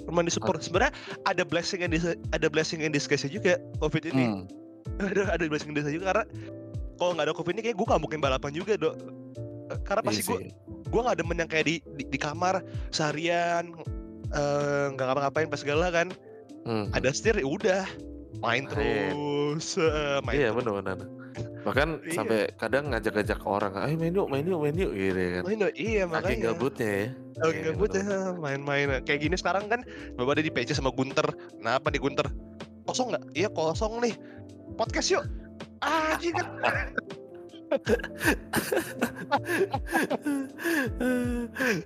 Lumayan disupport. Sebenarnya ada blessing and dis- ada blessing and disguise juga covid ini. Hmm. ada ada blessing and disguise juga karena kalau nggak ada covid ini kayak gue nggak mungkin balapan juga dok. Karena pasti Iya gue sih. Gue nggak demen yang kayak di, di di kamar seharian eh, nggak ngapa-ngapain pas segala kan Hmm. ada setir ya udah main Main. terus eh, main Iya benar-benar. Bahkan Iya. sampai kadang ngajak-ngajak orang, ayo main yuk, main yuk, main yuk gitu kan. main dong, iya makanya gabutnya ya. Oh, Iya, gabut ya main-main kayak gini sekarang kan bapak ada di PC sama Gunter kenapa nih Gunter kosong nggak iya kosong nih podcast yuk ah kan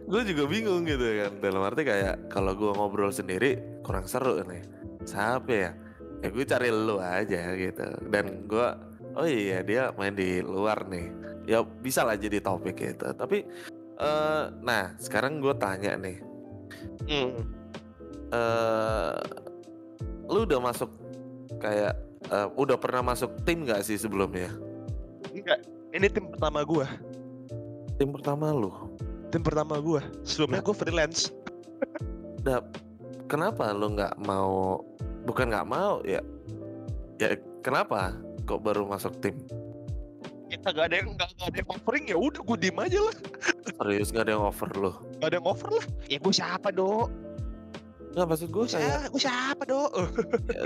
gue juga bingung gitu kan. Dalam arti kayak kalau gue ngobrol sendiri kurang seru nih siapa ya? Ya gue cari lu aja gitu. Dan gue oh iya dia main di luar nih. Ya bisa lah jadi topik gitu. Tapi eh nah sekarang gue tanya nih. Hmm. eh lu udah masuk kayak eh, udah pernah masuk tim gak sih sebelumnya enggak ini tim pertama gua tim pertama lu tim pertama gua sebelumnya gua freelance Nah, kenapa lu nggak mau? Bukan nggak mau ya? Ya kenapa? Kok baru masuk tim? ya kagak ada yang nggak nggak ada yang offering ya udah gua diem aja lah Serius nggak ada yang offer lu? nggak ada yang offer lah ya gua siapa dok Nggak maksud gue siapa gua siapa dok ya,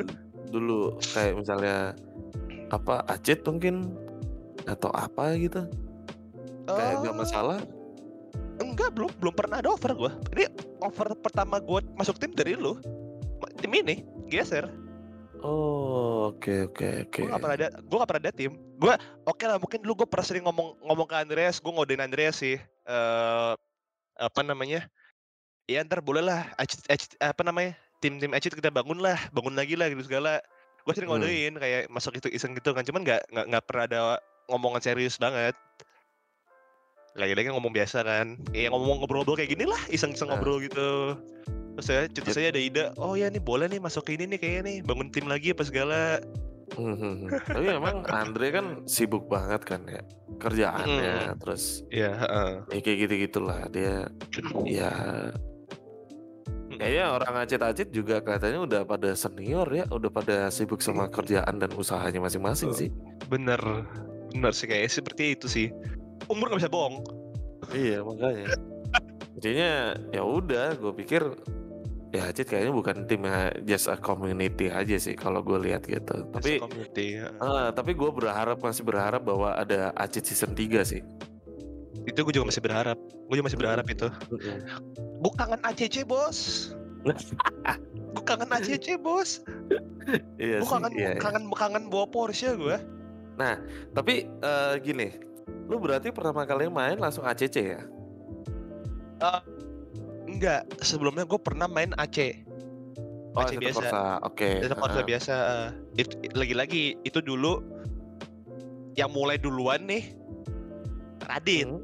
dulu kayak misalnya apa Acit mungkin atau apa gitu? Kayak nggak Eh, masalah. enggak belum belum pernah ada offer gua. Ini offer pertama gua masuk tim dari lu. Tim ini geser. Oh oke oke oke. gue gak pernah ada gue gak pernah ada tim. Gue oke lah mungkin dulu gue pernah sering ngomong ngomong ke Andreas gue ngodein Andreas sih. Eh apa namanya? Ya ntar boleh lah Acit, Acit- apa namanya? Tim tim Acit kita bangun lah bangun lagi lah gitu segala. Gue sering Hmm. ngodein kayak masuk itu iseng gitu kan. Cuman nggak nggak pernah ada ngomongan serius banget. Lagi-lagi ngomong biasa kan. Ya ngomong ngobrol-ngobrol kayak gini lah iseng-iseng Nah. ngobrol gitu. Terus saya cerita saya ada ide oh ya nih boleh nih masuk ke ini nih kayaknya nih bangun tim lagi apa segala. Hmm, hmm, hmm. Tapi emang Andre kan sibuk banget kan ya kerjaannya terus ya ya kayak gitu gitulah dia ya kayaknya orang acit-acit juga kelihatannya udah pada senior ya udah pada sibuk sama kerjaan dan usahanya masing-masing sih. Bener bener sih kayak seperti itu sih. Umur gak bisa bohong. Iya makanya. Jadinya ya udah gue pikir ya acit kayaknya bukan tim ya, just a community aja sih kalau gue lihat gitu. Tapi community ya. ah, tapi gue berharap masih berharap bahwa ada acit season 3 sih. Itu gue juga masih berharap. Gue juga masih berharap itu. Gue kangen ACC bos. Gue kangen ACC bos. Iya gue kangen iya, iya. kangen kangen bawa Porsche gue Tapi eh, gini, lu berarti pertama kali main langsung ACC ya? Enggak, sebelumnya gue pernah main AC. Oh, AC biasa. Oke. Itu heeh. biasa. eh. Itu lagi-lagi itu dulu yang mulai duluan nih Radit. Hmm.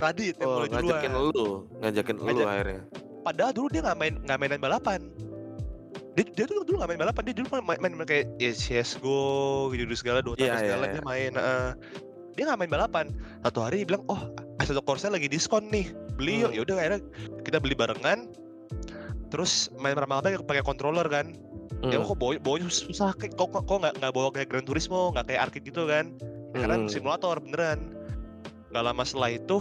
Radit yang Oh, mulai duluan. ngajakin lu, ngajakin lu akhirnya. Padahal dulu dia nggak main nggak mainan balapan. Dia, dia tuh dulu nggak main balapan, dia dulu main, main, main kayak ya, CSGO gitu, gitu segala, Dota Iya, segala iya, dia main. eh. dia nggak main balapan. Satu hari dia bilang, oh Assetto Corsa lagi diskon nih, beli yuk. Hmm. Ya udah akhirnya kita beli barengan. Terus main rame-rame pakai controller kan. Ya Hmm. kok bawa bawanya susah kayak kok kok kok nggak nggak bawa kayak Gran Turismo, nggak kayak arcade gitu kan. Karena Hmm. simulator beneran. Gak lama setelah itu,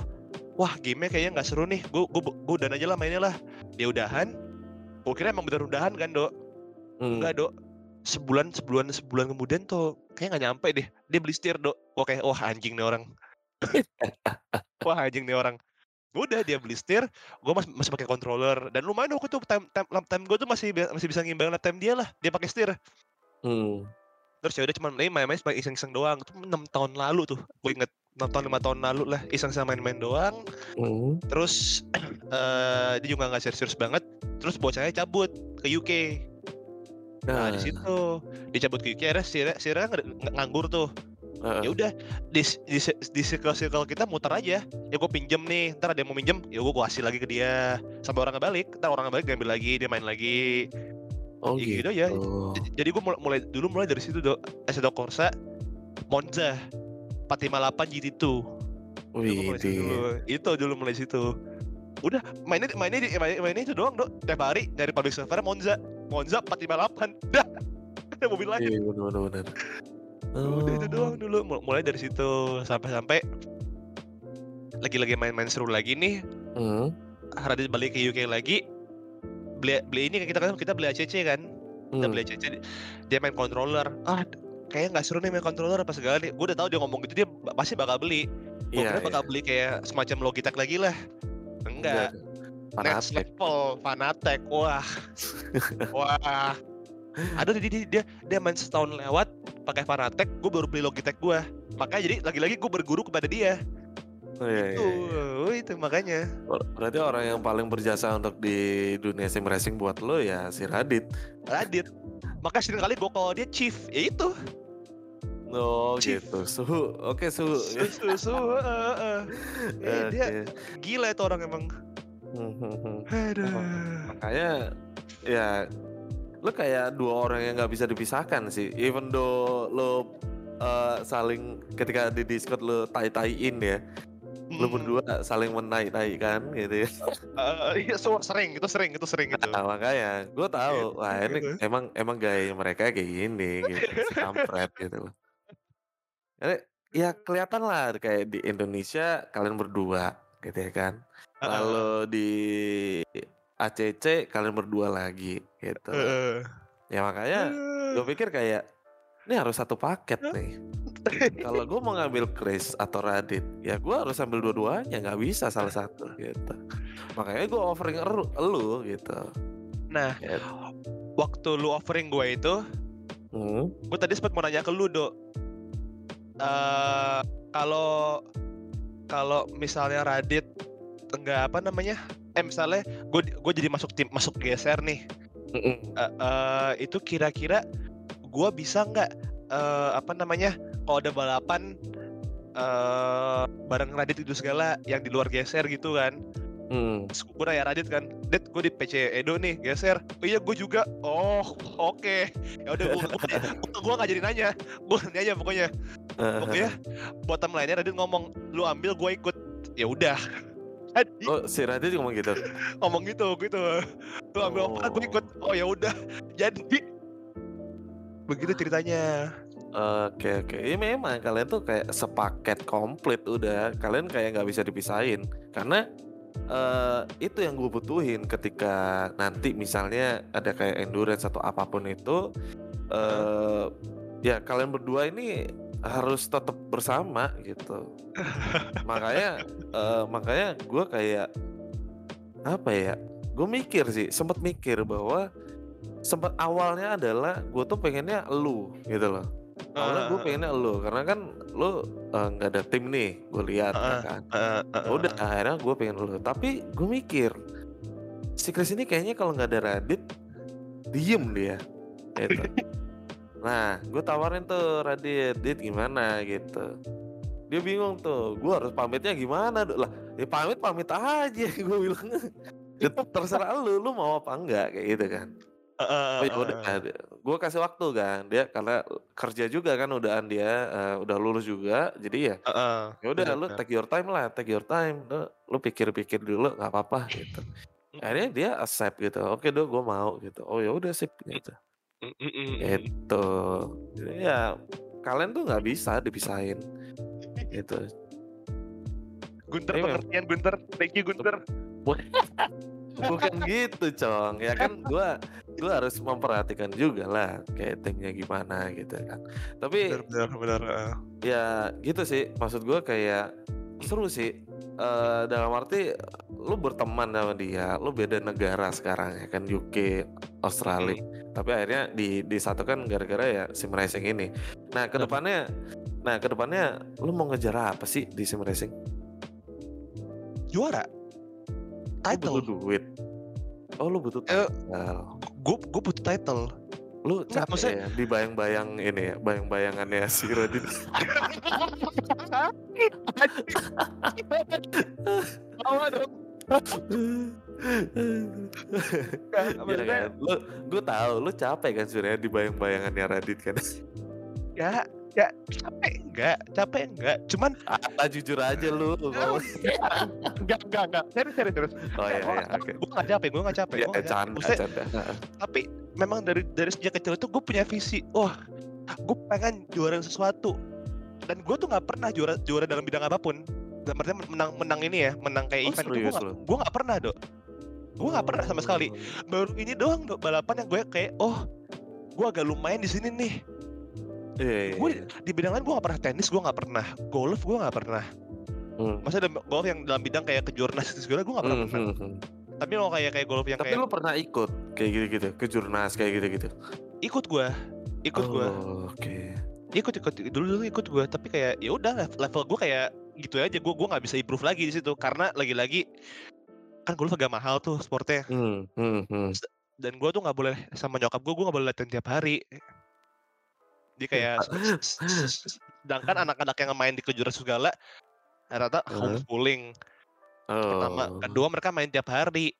wah gamenya kayaknya nggak seru nih. Gue gue gue udahan aja lah mainnya lah. Dia udahan. Gue kira emang bener udahan kan dok. Hmm. Enggak dok. Sebulan sebulan sebulan kemudian tuh kayak nggak nyampe deh. Dia beli setir dok. Kayak wah anjing nih orang. wah anjing nih orang. Udah dia beli setir, gue masih, masih pakai controller dan lumayan waktu itu time time, lap time gue tuh masih masih bisa ngimbang lap time dia lah. Dia pakai setir. Hmm. Terus ya udah cuma main main sebagai iseng-iseng doang. Itu 6 tahun lalu tuh. Gue inget 6 tahun 5 tahun lalu lah iseng-iseng main-main doang. Hmm. Terus eh dia juga nggak serius banget. Terus bocahnya cabut ke UK. Nah, di situ dia cabut ke UK akhirnya si Ra- si Ra nggak- nggak nganggur tuh. heeh. Ya udah di di di circle-circle kita muter aja. Ya gue pinjem nih, ntar ada yang mau minjem, ya gue kasih lagi ke dia. Sampai orang balik, ntar orang balik dia ambil lagi, dia main lagi. Oh ya gitu. gitu ya. Jadi gue mulai, mulai dulu mulai dari situ dok. Assetto Corsa, Monza, 458 GT2. Itu situ. Itu dulu mulai situ. Udah mainnya mainnya di- mainnya, mainnya itu doang dok. Tiap hari dari public server Monza, Monza 458. Dah. Ada mobil lain. Iya benar benar. Udah itu Oh. doang dulu. Mul- Mulai dari situ sampai-sampai lagi-lagi main-main seru lagi nih. Hmm. Radit balik ke UK lagi. Beli beli ini kita kan kita beli ACC kan. Kita Hmm. beli ACC dia main controller. Ah kayaknya nggak seru nih main controller apa segala nih. Gue udah tahu dia ngomong gitu dia pasti bakal beli. Gue Iya. kira bakal beli kayak semacam Logitech lagi lah. Enggak. Next level Fanatec. Wah. Wah. Aduh dia, dia dia dia main setahun lewat pakai Fanatec, gue baru beli Logitech gue. Makanya jadi lagi-lagi gue berguru kepada dia. Oh, iya, iya, Tuh, iya. itu makanya. Ber- Berarti orang yang paling berjasa untuk di dunia sim racing buat lo ya si Radit. Radit. Maka sering kali gue kalau dia chief, ya itu. Oh Chief. gitu. Suhu. Oke suhu. Susu, susu, heeh, heeh. Eh, dia Oke. gila itu orang emang. Hmm, hmm, hmm. Aduh. Makanya ya lo kayak dua orang yang nggak bisa dipisahkan sih. Even though lo eh, saling ketika di Discord lo tai-taiin ya, lo Hmm, berdua saling menai-tai kan gitu ya. eh, iya, so- sering, itu sering, itu sering gitu. Nah, makanya gue tahu, wah ini gitu. emang emang gaya mereka kayak gini gitu, kampret gitu loh. Jadi, ya kelihatan lah kayak di Indonesia kalian berdua gitu ya kan. Lalu di ACC kalian berdua lagi gitu. heeh. Ya makanya gue pikir kayak ini harus satu paket nih. Kalau gue mau ngambil Chris atau Radit, ya gue harus ambil dua-duanya, nggak bisa salah satu gitu. Makanya gue offering elu, elu gitu. Nah, Gitu. waktu lu offering gue itu, Hmm. gue tadi sempat mau nanya ke lu, Dok. Eh, kalau kalau misalnya Radit enggak apa namanya? Eh misalnya gue gue jadi masuk tim masuk GSR nih. Mm-mm. Eh, eh, itu kira-kira gue bisa nggak eh, apa namanya? Kalau ada balapan eh bareng Radit itu segala yang di luar GSR gitu kan. Hmm. Terus gue nanya Radit kan, Dit gue di PC Edo nih geser. Oh iya gue juga. Oh oke. Ya udah gue gue nggak jadi nanya. Gue nanya aja pokoknya. Pokoknya bottom line-nya Radit ngomong lu ambil gue ikut. Ya udah. Oh si Radit ngomong gitu. ngomong gitu gitu. Lu ambil apa gue Oh. ikut. Oh ya udah. Jadi begitu ceritanya. Oke oke. Ini memang kalian tuh kayak sepaket komplit udah. Kalian kayak nggak bisa dipisahin karena eh itu yang gue butuhin ketika nanti misalnya ada kayak endurance atau apa pun itu eh ya kalian berdua ini harus tetap bersama gitu. Makanya eh, makanya gue kayak apa ya gue mikir sih sempat mikir bahwa sempat awalnya adalah gue tuh pengennya lu gitu loh. Awalnya gue pengennya lu karena kan lu eh, nggak ada tim nih gue lihat Heeh, kan. heeh, heeh, udah akhirnya gue pengen lu. Tapi gue mikir si Chris ini kayaknya kalau nggak ada Radit diem dia gitu nah gue tawarin tuh Radit Dit gimana? Gitu. Dia bingung tuh gue harus pamitnya gimana? Lah ya pamit pamit aja gue bilang. "Ya, terserah lu lu mau apa enggak kayak gitu kan. Oh ya udah, gue kasih waktu kan dia karena kerja juga kan udahan dia eh, udah lulus juga jadi ya Heeh, ya udah lu take your time lah take your time lu, lu pikir-pikir dulu nggak apa-apa gitu. Akhirnya dia accept gitu oke dong gue mau gitu. Oh ya udah sip gitu Jadi ya kalian tuh nggak bisa dipisahin gitu Gunter Iya, pengertian Gunter. Thank you Gunter. bukan gitu cong ya kan gua gua harus memperhatikan juga lah kayak timnya gimana gitu kan tapi bener bener. heeh. ya gitu sih maksud gua kayak seru sih Eh dalam arti lu berteman sama dia lu beda negara sekarang ya kan UK Australia. Tapi akhirnya di disatukan gara-gara ya sim racing ini. Nah ke depannya nah ke depannya lu mau ngejar apa sih di sim racing? Juara. lu Title. butuh duit. Oh lu butuh Eh, title. Gue gue butuh title. Lu Nggak, capek maksudnya- ya? di bayang-bayang ini ya bayang-bayangannya si dong? ya kan? Lu gue tahu lu capek kan sebenarnya di bayang-bayangannya Radit kan? Ya, ya capek enggak, capek enggak. Cuman apa jujur aja lu enggak enggak enggak. Serius serius serius. oh ya ya oke Gue gak capek, gue gak capek. ya gua nggak capek. canda tapi memang dari dari sejak kecil itu gue punya visi. Wah, gue pengen juara sesuatu. Dan gue tuh nggak pernah juara juara dalam bidang apa pun. Dalam artinya menang menang ini ya, menang kayak Oh, event itu gue gak, gue nggak pernah dok. Gue nggak pernah sama sekali. Baru ini doang dok balapan yang gue kayak, oh, gue agak lumayan di sini nih. Iya iya Gue iya. di bidang lain gue gak pernah tenis, gue gak pernah golf, gue gak pernah. Hmm. Masa ada golf yang dalam bidang kayak kejurnas itu segala gue gak pernah. Hmm, pernah. hmm, hmm. Tapi kalau kayak kayak golf yang tapi kayak lu pernah ikut kayak gitu-gitu ke jurnas kayak gitu-gitu ikut gue, ikut gue, oh, oke ikut ikut dulu dulu ikut gue. Tapi kayak ya udah level, level gue kayak gitu aja. Gue gue nggak bisa improve lagi di situ karena lagi-lagi kan golf agak mahal tuh sportnya. hmm, hmm, hmm. Dan gue tuh nggak boleh sama nyokap gue, gue nggak boleh latihan tiap hari. Dia kayak sedangkan anak-anak yang main di kejuaraan segala rata homeschooling pertama oh. kedua mereka main tiap hari.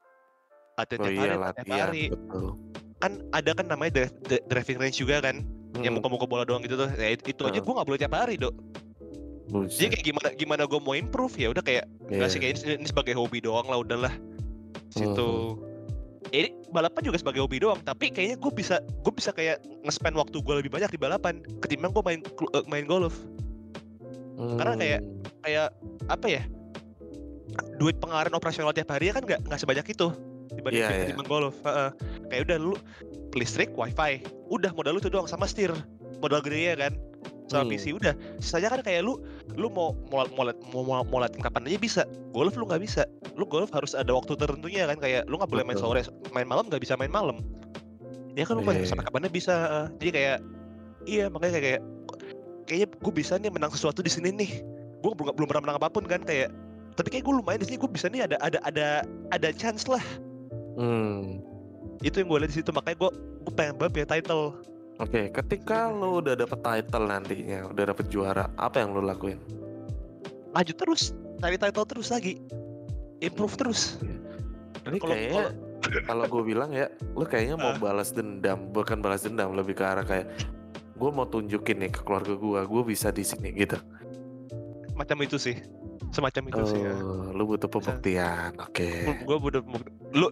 Latihan oh tiap iya hari latihan tiap hari. betul. Kan ada kan namanya dri- dri- driving range juga kan yang Hmm, muka-muka bola doang gitu tuh. Ya, itu, aja gue nggak boleh tiap hari dok. Buset. jadi kayak gimana gimana gue mau improve ya udah kayak nggak sih Iya. kayak ini, ini sebagai hobi doang lah udahlah. Situ. Hmm. Ini balapan juga sebagai hobi doang tapi kayaknya gue bisa gue bisa kayak nge-spend waktu gue lebih banyak di balapan ketimbang gue main eh, main golf karena kayak- Hmm. kayak apa ya duit pengeluaran operasional tiap hari kan nggak nggak sebanyak itu dibanding Iya, iya. ketimbang golf Heeh. kayak udah lu listrik wifi udah modal lu itu doang sama setir modal gede ya kan sama Hmm. PC udah. Sisanya kan kayak lu lu mau mau mau mau, mau, mau latihan kapan aja bisa. Golf lu nggak bisa. Lu golf harus ada waktu tertentunya kan kayak lu nggak boleh main sore main malam nggak bisa main malam. Ya kan lu main Iya, sampai kapannya bisa heeh. jadi kayak iya makanya kayak, kayak kayaknya gue bisa nih menang sesuatu di sini nih. Gue belum belum pernah menang apa pun kan kayak tapi kayak gue lumayan di sini gue bisa nih ada ada ada ada chance lah. Hmm. itu yang gue lihat di situ makanya gue gue pengen banget punya title Oke, ketika lu udah dapet title nantinya, udah dapet juara, apa yang lu lakuin? lanjut terus cari title terus lagi improve terus Ini Kalau- kayaknya kalau gue bilang ya, lu kayaknya mau balas dendam, bukan balas dendam, lebih ke arah kayak gue mau tunjukin nih ke keluarga gue, gue bisa di sini gitu. macam itu sih semacam itu sih ya. Oh, lu butuh pembuktian, oke. gue udah lu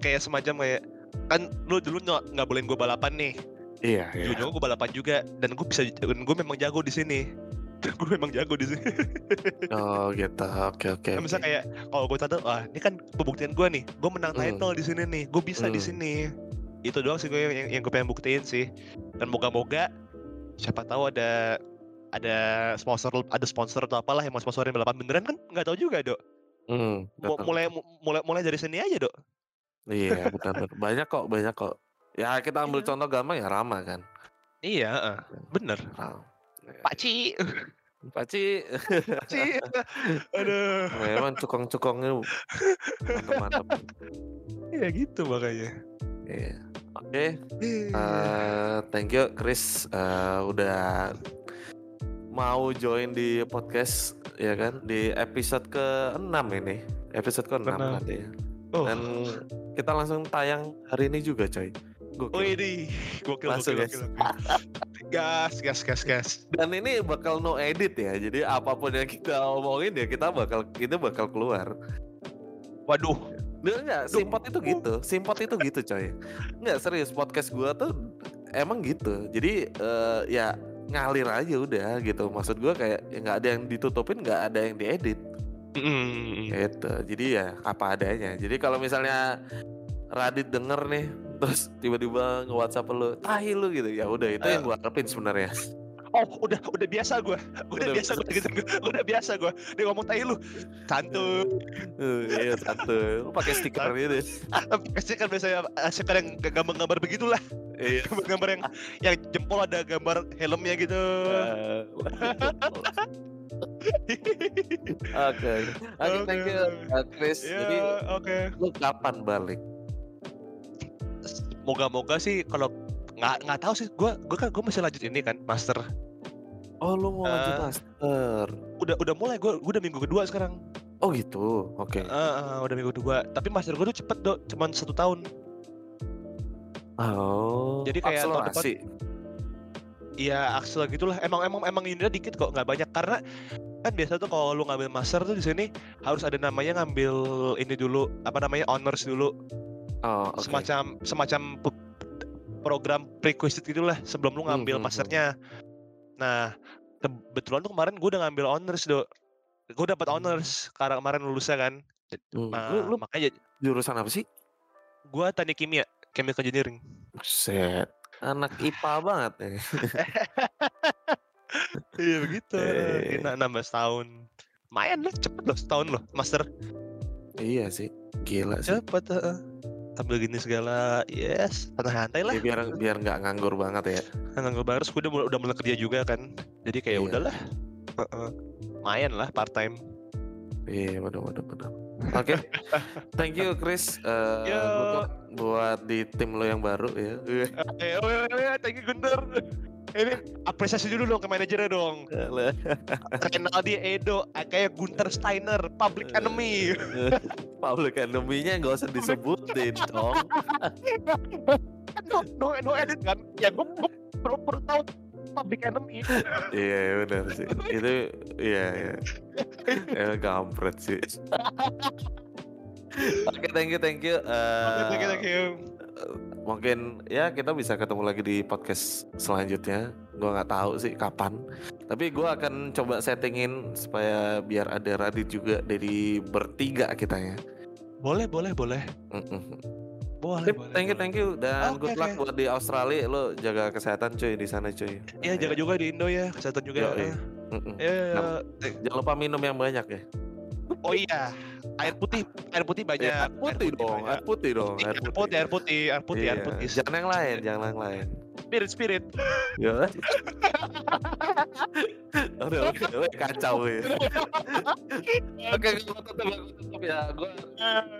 kayak semacam kayak kan lu dulu nggak bolehin gue balapan nih Iya, iya. ujung gue balapan juga dan gue bisa dan gue memang jago di sini gue memang jago di sini Oh gitu, oke oke. Nah, misalnya oke. kayak kalau gue tahu wah ini kan pembuktian gue nih gue menang Hmm. title di sini nih gue bisa di Hmm. sini itu doang sih gue yang, yang gue pengen buktiin sih dan moga-moga siapa tahu ada ada sponsor ada sponsor atau apalah yang mau sponsorin balapan beneran kan nggak tahu juga dok betul. mulai mu- mulai mulai dari sini aja dok Iya, benar benar. Banyak kok, banyak kok. Ya kita ambil Iya. contoh gampang ya Rama kan. Iya, heeh, bener. Oh. Pak Ci. Paci. Pak Ci. Aduh. Memang cukong-cukongnya mantap-mantap. Iya gitu makanya. Iya. Oke. Iya. eh, thank you Chris eh, udah mau join di podcast ya kan di episode ke-6 ini. Episode ke-6 Benar. nanti ya. Oh. Dan kita langsung tayang hari ini juga coy. Gokil. Oh ini gokil Langsung, gokil, guys. gokil, gokil. Gas gas gas gas. Dan ini bakal no edit ya. Jadi apa pun yang kita omongin ya kita bakal itu bakal keluar. Waduh. Nggak, enggak, simpot itu gitu. Simpot itu gitu coy. Enggak serius podcast gua tuh emang gitu. Jadi eh, ya ngalir aja udah gitu. Maksud gua kayak ya nggak ada yang ditutupin, nggak ada yang diedit Mm, gitu. Jadi ya apa adanya. Jadi kalau misalnya Radit denger nih terus tiba-tiba nge-WhatsApp lu, tahi lu gitu. Ya udah itu yang gua harapin sebenarnya. Oh udah udah biasa gue. Udah, Udah biasa gue gitu. Udah biasa gue. Dia ngomong tai lu. Santuy. Eh, Iya satu. Lu pakai stiker gitu. Pasti kan biasanya eh, stiker yang gambar-gambar begitulah. Iya. Gambar-gambar yang yang jempol ada gambar helmnya gitu. Eh, Oke. Oke, thank you uh, Chris. Jadi Ya, oke. lu kapan balik? Moga-moga sih kalau nggak nggak tahu sih gue gue kan gue masih lanjut ini kan master Oh, lu mau lanjut Eh. master. udah udah mulai gue udah minggu kedua sekarang Oh gitu. Oke. Eh, eh, udah minggu kedua tapi master gue tuh cepet dok cuman satu tahun Oh. Jadi kayak tahun depan-. Iya Axel gitulah emang emang emang Indra dikit kok nggak banyak karena kan biasa tuh kalau lu ngambil master tuh di sini harus ada namanya ngambil ini dulu apa namanya honors dulu Oh, oke. semacam semacam program prerequisite gitulah sebelum lu Hmm, ngambil hmm, hmm. masternya nah kebetulan tuh kemarin gue udah ngambil honors do gue dapat honors karena kemarin lulusnya kan Hmm. Nah, Lu, lu makanya jurusan apa sih? gue teknik kimia chemical engineering Set. Anak IPA banget ya. iya begitu Eh. Gila, 16 tahun lumayan lah cepet loh setahun loh master iya sih. Gila sih. cepet heeh. Sambil gini segala yes santai lah Ya, biar biar nggak nganggur banget ya. nganggur banget terus gue udah mulai, udah mulai kerja juga kan jadi kayak Iya. udahlah Heeh. lumayan lah part time Iya, benar benar benar. Oke. Thank you Chris. Luck buat di tim lo yang baru ya. eh oh ya, oh ya, thank you Gunter ini apresiasi dulu dong ke manajernya dong kenal dia Edo kayak Gunter Steiner public enemy Public enemy-nya nggak usah disebutin dong. no, no, no edit kan ya gue perlu perlu tahu public enemy Iya benar sih. Itu iya iya. Ya kampret sih. Oke, thank you, thank you. Eh, thank you thank you mungkin ya kita bisa ketemu lagi di podcast selanjutnya. Gua nggak tahu sih kapan. Tapi gua akan coba settingin supaya biar ada Radit juga dari bertiga kita ya. boleh boleh boleh boleh Sip, boleh thank you, boleh. thank you dan Oke, good luck oke. buat di Australia. Lo jaga kesehatan cuy di sana cuy. Iya jaga juga di Indo ya kesehatan juga ya. Mm-mm. Ya, Jangan lupa minum yang banyak ya. oh iya air putih air putih banyak Ya, air putih dong, banyak. air putih dong, air air putih. putih air putih air putih air Iya, putih Jangan yang lain, jangan yang lain. spirit spirit Ya. Oke, oke, kacau ya. Oke, gue tutup, ya. Gue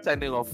signing off.